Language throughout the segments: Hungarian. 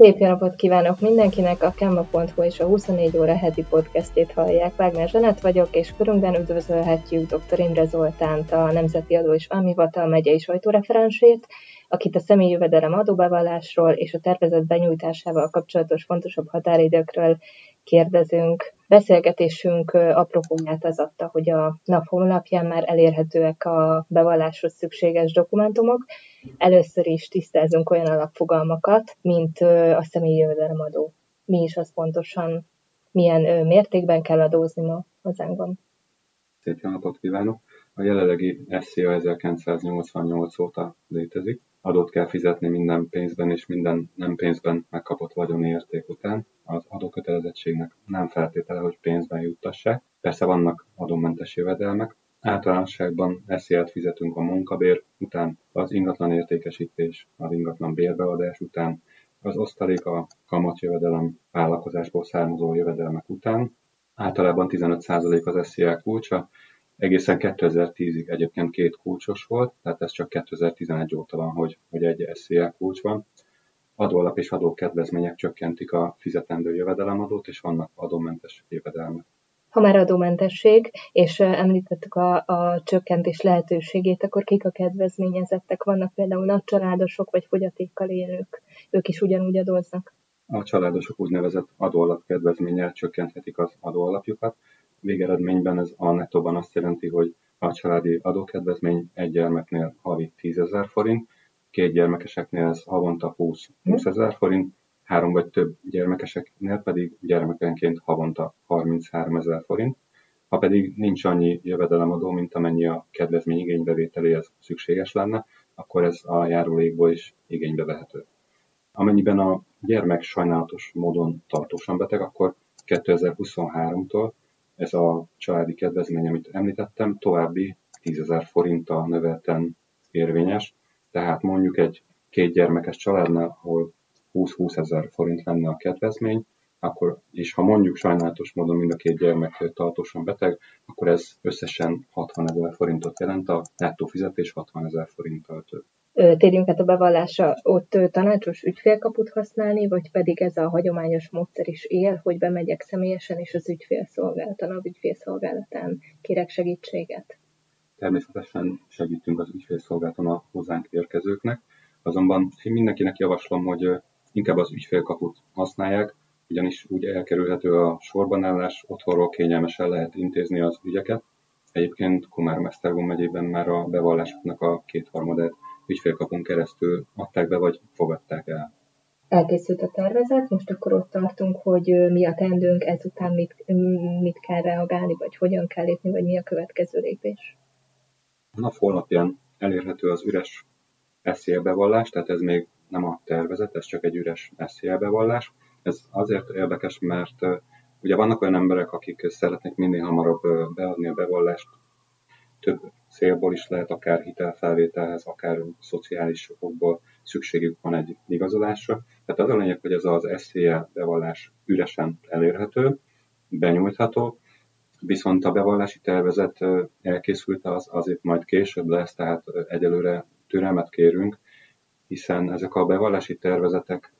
Szép napot kívánok mindenkinek, a Kemma.hu és a 24 óra heti podcastét hallják. Vágner Zsenet vagyok, és körünkben üdvözölhetjük dr. Imre Zoltánt, a Nemzeti Adó és Vámhivatal megyei sajtóreferensét, akit a személyi jövedelem adóbevallásról és a tervezet benyújtásával kapcsolatos fontosabb határidőkről kérdezünk. Beszélgetésünk apropóját az adta, hogy a nap honlapján már elérhetőek a bevalláshoz szükséges dokumentumok. Először is tisztázunk olyan alapfogalmakat, mint a személyi jövedelemadó. Mi is az pontosan, milyen mértékben kell adózni ma hazánkban. Szép jó napot kívánok! A jelenlegi SZIA 1988 óta létezik. Adót kell fizetni minden pénzben és minden nem pénzben megkapott vagyoni érték után. Az adókötelezettségnek nem feltétele, hogy pénzben juttassák. Persze vannak adómentes jövedelmek. Általánosságban SZIA-t fizetünk a munkabér után, az ingatlan értékesítés, az ingatlan bérbeadás után, az osztalék a kamatjövedelem vállalkozásból származó jövedelmek után. Általában 15% az SZIA kulcsa, Egészen 2010-ig egyébként két kulcsos volt, tehát ez csak 2011 óta van, hogy, hogy egy SZIA kulcs van. Adóalap és adókedvezmények csökkentik a fizetendő jövedelemadót, és vannak adómentes jövedelmek. Ha már adómentesség, és említettük a, a csökkentés lehetőségét, akkor kik a kedvezményezettek? Vannak például nagycsaládosok vagy fogyatékkal élők, ők is ugyanúgy adóznak? A családosok úgynevezett adóalap kedvezménnyel csökkenthetik az adóalapjukat, Végeredményben ez a nettóban azt jelenti, hogy a családi adókedvezmény egy gyermeknél havi 10 ezer forint, két gyermekeseknél ez havonta 20, 20 ezer forint, három vagy több gyermekeseknél pedig gyermekenként havonta 33 ezer forint. Ha pedig nincs annyi jövedelemadó, mint amennyi a kedvezmény igénybevételéhez szükséges lenne, akkor ez a járulékból is igénybe vehető. Amennyiben a gyermek sajnálatos módon tartósan beteg, akkor 2023-tól ez a családi kedvezmény, amit említettem, további 10 ezer forinttal növelten érvényes, tehát mondjuk egy két gyermekes családnál, ahol 20-20 ezer forint lenne a kedvezmény, akkor, és ha mondjuk sajnálatos módon mind a két gyermek tartósan beteg, akkor ez összesen 60 ezer forintot jelent, a nettó fizetés 60 ezer forinttal több térjünk át a bevallásra, ott tanácsos ügyfélkaput használni, vagy pedig ez a hagyományos módszer is él, hogy bemegyek személyesen, és az ügyfélszolgálatan, a ügyfélszolgálatán kérek segítséget? Természetesen segítünk az ügyfélszolgálaton a hozzánk érkezőknek, azonban én mindenkinek javaslom, hogy inkább az ügyfélkaput használják, ugyanis úgy elkerülhető a sorbanállás, otthonról kényelmesen lehet intézni az ügyeket. Egyébként Komár-Mesztergom megyében már a bevallásoknak a kétharmadát ügyfélkapunk keresztül adták be, vagy fogadták el. Elkészült a tervezet, most akkor ott tartunk, hogy mi a tendőnk, ezután mit, mit kell reagálni, vagy hogyan kell lépni, vagy mi a következő lépés. A nap honlapján elérhető az üres SZL bevallás, tehát ez még nem a tervezet, ez csak egy üres SZL bevallás. Ez azért érdekes, mert ugye vannak olyan emberek, akik szeretnék minél hamarabb beadni a bevallást, több célból is lehet, akár hitelfelvételhez, akár szociális okokból szükségük van egy igazolásra. Tehát az a lényeg, hogy ez az SZIA bevallás üresen elérhető, benyújtható, viszont a bevallási tervezet elkészült, az azért majd később lesz, tehát egyelőre türelmet kérünk, hiszen ezek a bevallási tervezetek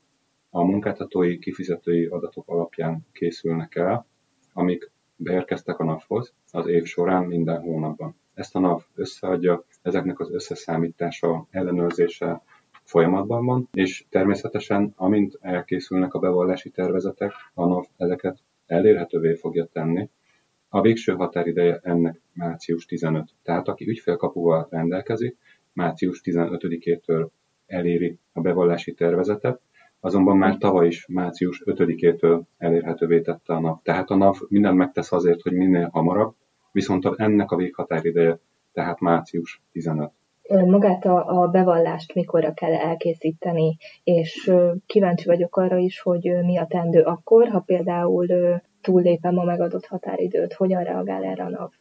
a munkáltatói kifizetői adatok alapján készülnek el, amik beérkeztek a NAV-hoz az év során minden hónapban. Ezt a NAV összeadja, ezeknek az összeszámítása, ellenőrzése folyamatban van, és természetesen, amint elkészülnek a bevallási tervezetek, a NAV ezeket elérhetővé fogja tenni. A végső határideje ennek március 15. Tehát aki ügyfélkapuval rendelkezik, március 15-től eléri a bevallási tervezetet, azonban már tavaly is március 5-től elérhetővé tette a NAV. Tehát a NAV mindent megtesz azért, hogy minél hamarabb viszont ennek a véghatárideje tehát március 15. Magát a, a bevallást mikorra kell elkészíteni, és kíváncsi vagyok arra is, hogy mi a tendő akkor, ha például túllépem a megadott határidőt, hogyan reagál erre a NAV?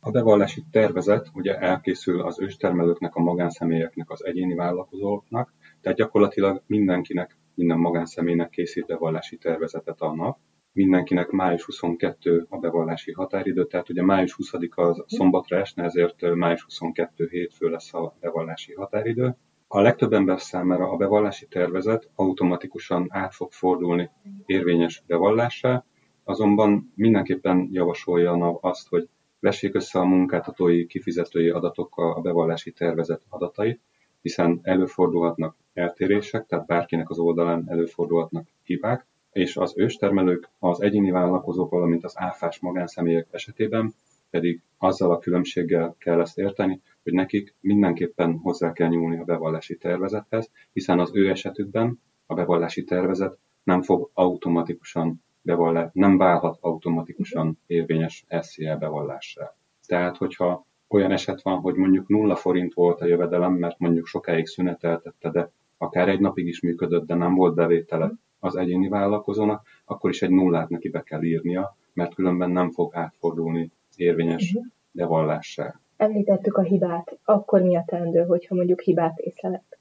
A bevallási tervezet ugye elkészül az őstermelőknek, a magánszemélyeknek, az egyéni vállalkozóknak, tehát gyakorlatilag mindenkinek, minden magánszemélynek készít bevallási tervezetet a NAV, mindenkinek május 22 a bevallási határidő, tehát ugye május 20 az szombatra esne, ezért május 22 hétfő lesz a bevallási határidő. A legtöbb ember számára a bevallási tervezet automatikusan át fog fordulni érvényes bevallássá, azonban mindenképpen javasolja azt, hogy vessék össze a munkáltatói kifizetői adatokkal a bevallási tervezet adatait, hiszen előfordulhatnak eltérések, tehát bárkinek az oldalán előfordulhatnak hibák, és az őstermelők, az egyéni vállalkozók, valamint az áfás magánszemélyek esetében pedig azzal a különbséggel kell ezt érteni, hogy nekik mindenképpen hozzá kell nyúlni a bevallási tervezethez, hiszen az ő esetükben a bevallási tervezet nem fog automatikusan bevallás, nem válhat automatikusan érvényes SZIA bevallássá. Tehát, hogyha olyan eset van, hogy mondjuk nulla forint volt a jövedelem, mert mondjuk sokáig szüneteltette, de akár egy napig is működött, de nem volt bevétele az egyéni vállalkozónak, akkor is egy nullát neki be kell írnia, mert különben nem fog átfordulni érvényes uh-huh. bevallássá. Említettük a hibát. Akkor mi a teendő, hogyha mondjuk hibát észlelek?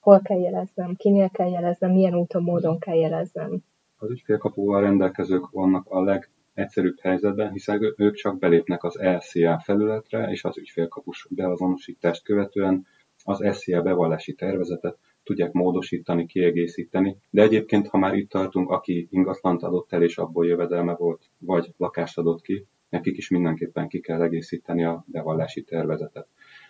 Hol kell jeleznem? Kinél kell jeleznem? Milyen úton, módon kell jeleznem? Az ügyfélkapuval rendelkezők vannak a legegyszerűbb helyzetben, hiszen ők csak belépnek az LCA felületre, és az ügyfélkapus beazonosítást követően az SCA bevallási tervezetet tudják módosítani, kiegészíteni. De egyébként, ha már itt tartunk, aki ingatlant adott el és abból jövedelme volt, vagy lakást adott ki, nekik is mindenképpen ki kell egészíteni a bevallási tervezetet.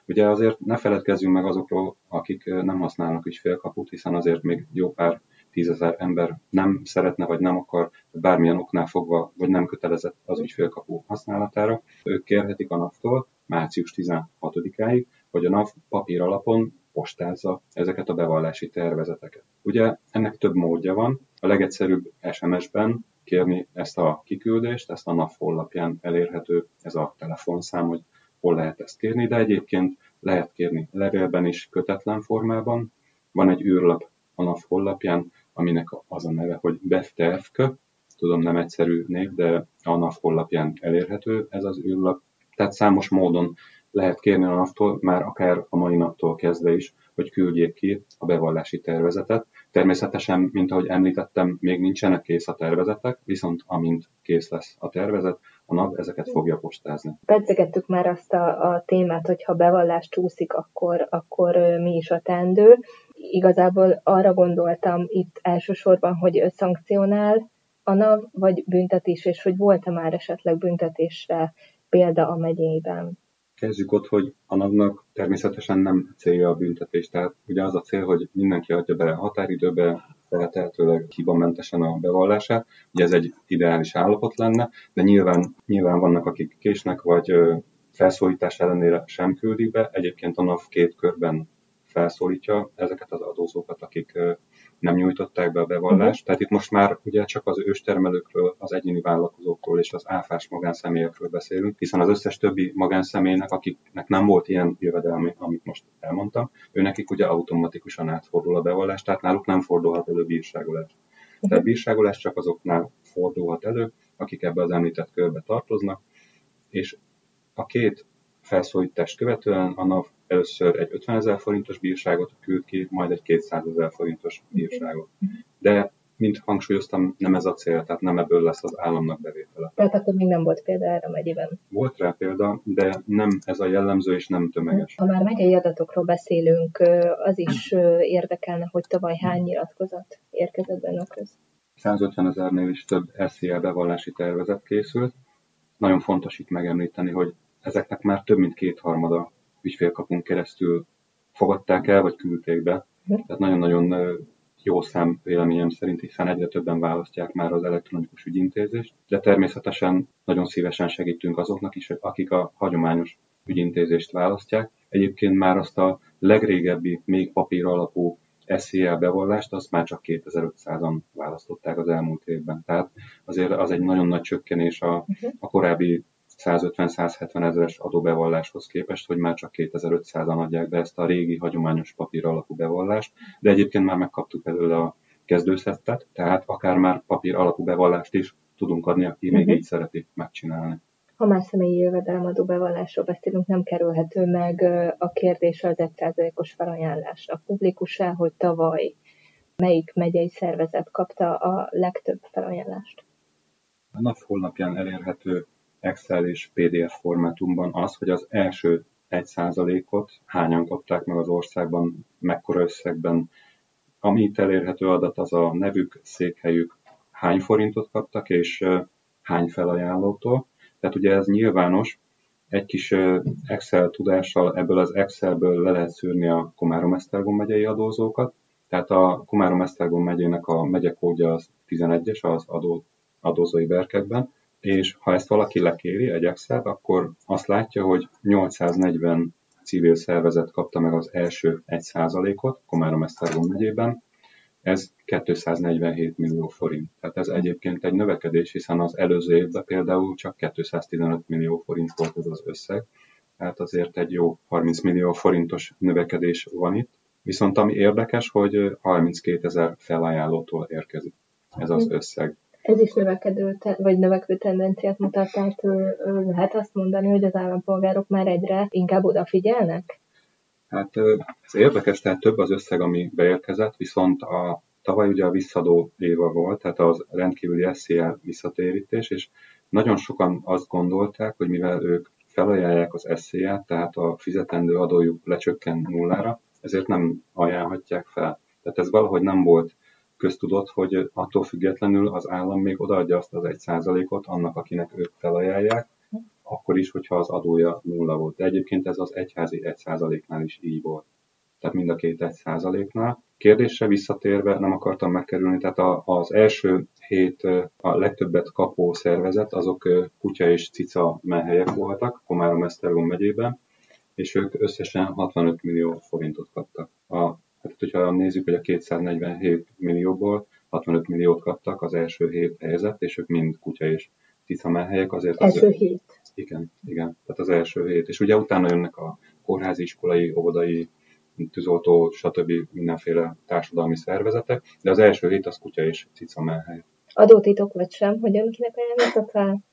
Ugye azért ne feledkezzünk meg azokról, akik nem használnak ügyfélkaput, hiszen azért még jó pár tízezer ember nem szeretne, vagy nem akar, bármilyen oknál fogva, vagy nem kötelezett az ügyfélkapu használatára. Ők kérhetik a NAV-tól március 16-áig, hogy a NAV papír alapon postázza ezeket a bevallási tervezeteket. Ugye ennek több módja van. A legegyszerűbb SMS-ben kérni ezt a kiküldést, ezt a NAV honlapján elérhető ez a telefonszám, hogy hol lehet ezt kérni, de egyébként lehet kérni levélben is, kötetlen formában. Van egy űrlap a NAV honlapján, aminek az a neve, hogy BEFTEFK, tudom nem egyszerű név, de a NAV honlapján elérhető ez az űrlap. Tehát számos módon lehet kérni a NAV-tól, már akár a mai naptól kezdve is, hogy küldjék ki a bevallási tervezetet. Természetesen, mint ahogy említettem, még nincsenek kész a tervezetek, viszont amint kész lesz a tervezet, a NAV ezeket fogja postázni. Pedzegettük már azt a, a témát, hogy ha bevallás csúszik, akkor, akkor mi is a tendő. Igazából arra gondoltam itt elsősorban, hogy szankcionál a NAV, vagy büntetés, és hogy volt-e már esetleg büntetésre példa a megyében. Kezdjük ott, hogy a NAV-nak természetesen nem célja a büntetés. Tehát ugye az a cél, hogy mindenki adja be a határidőbe, feltehetőleg hibamentesen a bevallását. Ugye ez egy ideális állapot lenne, de nyilván, nyilván vannak, akik késnek, vagy felszólítás ellenére sem küldik be. Egyébként a NAV két körben felszólítja ezeket az adózókat, akik nem nyújtották be a bevallást. Uh-huh. Tehát itt most már ugye csak az őstermelőkről, az egyéni vállalkozókról és az áfás magánszemélyekről beszélünk, hiszen az összes többi magánszemélynek, akiknek nem volt ilyen jövedelmi, amit most elmondtam, ő nekik ugye automatikusan átfordul a bevallás, tehát náluk nem fordulhat elő bírságolás. Uh-huh. Tehát bírságolás csak azoknál fordulhat elő, akik ebbe az említett körbe tartoznak, és a két felszólítást követően a NAV először egy 50 ezer forintos bírságot küld ki, majd egy 200 ezer forintos bírságot. De, mint hangsúlyoztam, nem ez a cél, tehát nem ebből lesz az államnak bevétele. Tehát akkor még nem volt példa erre megyében? Volt rá példa, de nem ez a jellemző, és nem tömeges. Ha már megyei adatokról beszélünk, az is érdekelne, hogy tavaly hány nyilatkozat érkezett bennökhöz? 150 ezernél is több SZIA bevallási tervezet készült. Nagyon fontos itt megemlíteni, hogy ezeknek már több mint kétharmada ügyfélkapunk keresztül fogadták el, vagy küldték be. Tehát nagyon-nagyon jó szám véleményem szerint, hiszen egyre többen választják már az elektronikus ügyintézést, de természetesen nagyon szívesen segítünk azoknak is, akik a hagyományos ügyintézést választják. Egyébként már azt a legrégebbi, még papír alapú SZIA bevallást, azt már csak 2500-an választották az elmúlt évben. Tehát azért az egy nagyon nagy csökkenés a, a korábbi 150-170 ezeres adóbevalláshoz képest, hogy már csak 2500-an adják be ezt a régi hagyományos papír alapú bevallást, de egyébként már megkaptuk előle a kezdőszettet, tehát akár már papír alapú bevallást is tudunk adni, aki uh-huh. még mhm. így szereti megcsinálni. Ha már személyi jövedelemadó bevallásról beszélünk, nem kerülhető meg a kérdés az 1%-os felajánlásra. Publikus el, hogy tavaly melyik megyei szervezet kapta a legtöbb felajánlást? A NAV honlapján elérhető Excel és PDF formátumban az, hogy az első 1%-ot, hányan kapták meg az országban, mekkora összegben. Ami itt elérhető adat, az a nevük, székhelyük, hány forintot kaptak, és hány felajánlótól. Tehát ugye ez nyilvános, egy kis Excel tudással ebből az Excelből le lehet szűrni a Komárom-Esztergom megyei adózókat. Tehát a Komárom-Esztergom megyének a megyekódja az 11-es az adó, adózói berkekben, és ha ezt valaki lekéri egy Excel, akkor azt látja, hogy 840 civil szervezet kapta meg az első 1%-ot Komárom-Esztergom megyében, ez 247 millió forint. Tehát ez egyébként egy növekedés, hiszen az előző évben például csak 215 millió forint volt ez az összeg. Tehát azért egy jó 30 millió forintos növekedés van itt. Viszont ami érdekes, hogy 32 ezer felajánlótól érkezik ez az összeg. Ez is növekedő, vagy növekvő tendenciát mutat, tehát lehet azt mondani, hogy az állampolgárok már egyre inkább odafigyelnek? Hát ez érdekes, tehát több az összeg, ami beérkezett, viszont a tavaly ugye a visszadó éva volt, tehát az rendkívüli SZIA visszatérítés, és nagyon sokan azt gondolták, hogy mivel ők felajánlják az SZIA, tehát a fizetendő adójuk lecsökken nullára, ezért nem ajánlhatják fel. Tehát ez valahogy nem volt köztudott, hogy attól függetlenül az állam még odaadja azt az egy százalékot annak, akinek ők felajánlják, akkor is, hogyha az adója nulla volt. De egyébként ez az egyházi egy százaléknál is így volt. Tehát mind a két egy százaléknál. Kérdésre visszatérve nem akartam megkerülni, tehát az első hét a legtöbbet kapó szervezet, azok kutya és cica menhelyek voltak Komárom Esztergom megyében, és ők összesen 65 millió forintot kaptak. A, hát, hogyha nézzük, hogy a 247 millióból 65 milliót kaptak az első hét helyzet, és ők mind kutya és cica menhelyek, azért... Első az, hét. Igen, igen, tehát az első hét. És ugye utána jönnek a kórházi, iskolai, óvodai, tűzoltó, stb. mindenféle társadalmi szervezetek, de az első hét az kutya és cica menhely. Adótitok vagy sem, hogyan kinek ajánlottak fel?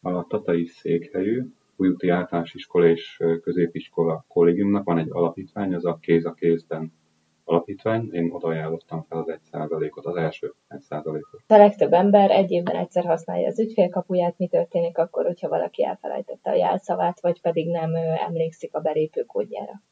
A tatai székhelyű, újúti általános iskola és középiskola kollégiumnak van egy alapítvány, az a kéz a kézben alapítvány, én oda ajánlottam fel az egy százalékot, az első egy százalékot. A legtöbb ember egy évben egyszer használja az ügyfélkapuját, mi történik akkor, hogyha valaki elfelejtette a jelszavát, vagy pedig nem emlékszik a belépőkódjára?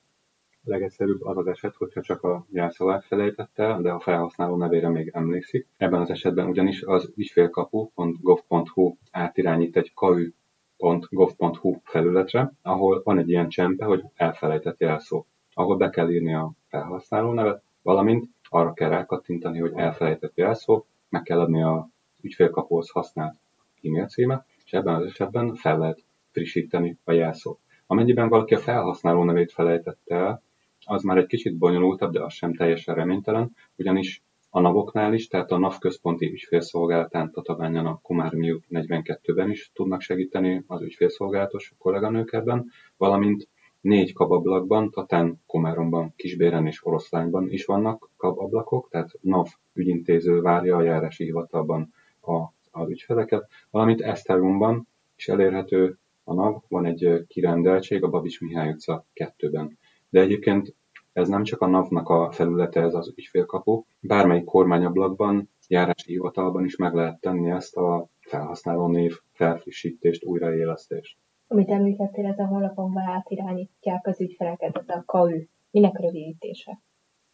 legegyszerűbb az az eset, hogyha csak a jelszavát felejtette, de a felhasználó nevére még emlékszik. Ebben az esetben ugyanis az ügyfélkapu.gov.hu átirányít egy kau.gov.hu felületre, ahol van egy ilyen csempe, hogy elfelejtett jelszó, ahol be kell írni a felhasználó valamint arra kell rákattintani, hogy elfelejtett jelszó, meg kell adni a ügyfélkapuhoz használt e-mail címet, és ebben az esetben fel lehet frissíteni a jelszót. Amennyiben valaki a felhasználó nevét felejtette el, az már egy kicsit bonyolultabb, de az sem teljesen reménytelen, ugyanis a NAV-oknál is, tehát a NAV központi ügyfélszolgálatán tatabányan a Komármiú 42-ben is tudnak segíteni az ügyfélszolgálatos kolléganők ebben, valamint négy kabablakban, Tatán, Komáromban, Kisbéren és Oroszlányban is vannak kabablakok, tehát NAV ügyintéző várja a járási hivatalban a, az ügyfeleket, valamint Esztergomban is elérhető a NAV, van egy kirendeltség a Babis Mihály utca 2-ben. De egyébként ez nem csak a NAV-nak a felülete, ez az ügyfélkapu. Bármelyik kormányablakban, járási hivatalban is meg lehet tenni ezt a felhasználó név felfrissítést, újraélesztést. Amit említettél, ez a honlapon átirányítják az ügyfeleket, ez a KAÜ. Minek rövidítése?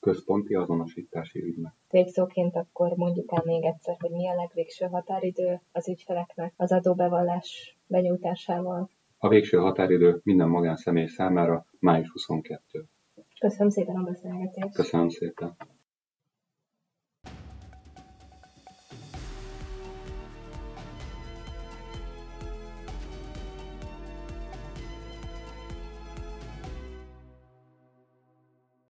Központi azonosítási ügynek. Végszóként akkor mondjuk el még egyszer, hogy mi a legvégső határidő az ügyfeleknek az adóbevallás benyújtásával. A végső határidő minden magánszemély számára május 22. Köszönöm szépen a beszélgetést. Köszönöm szépen.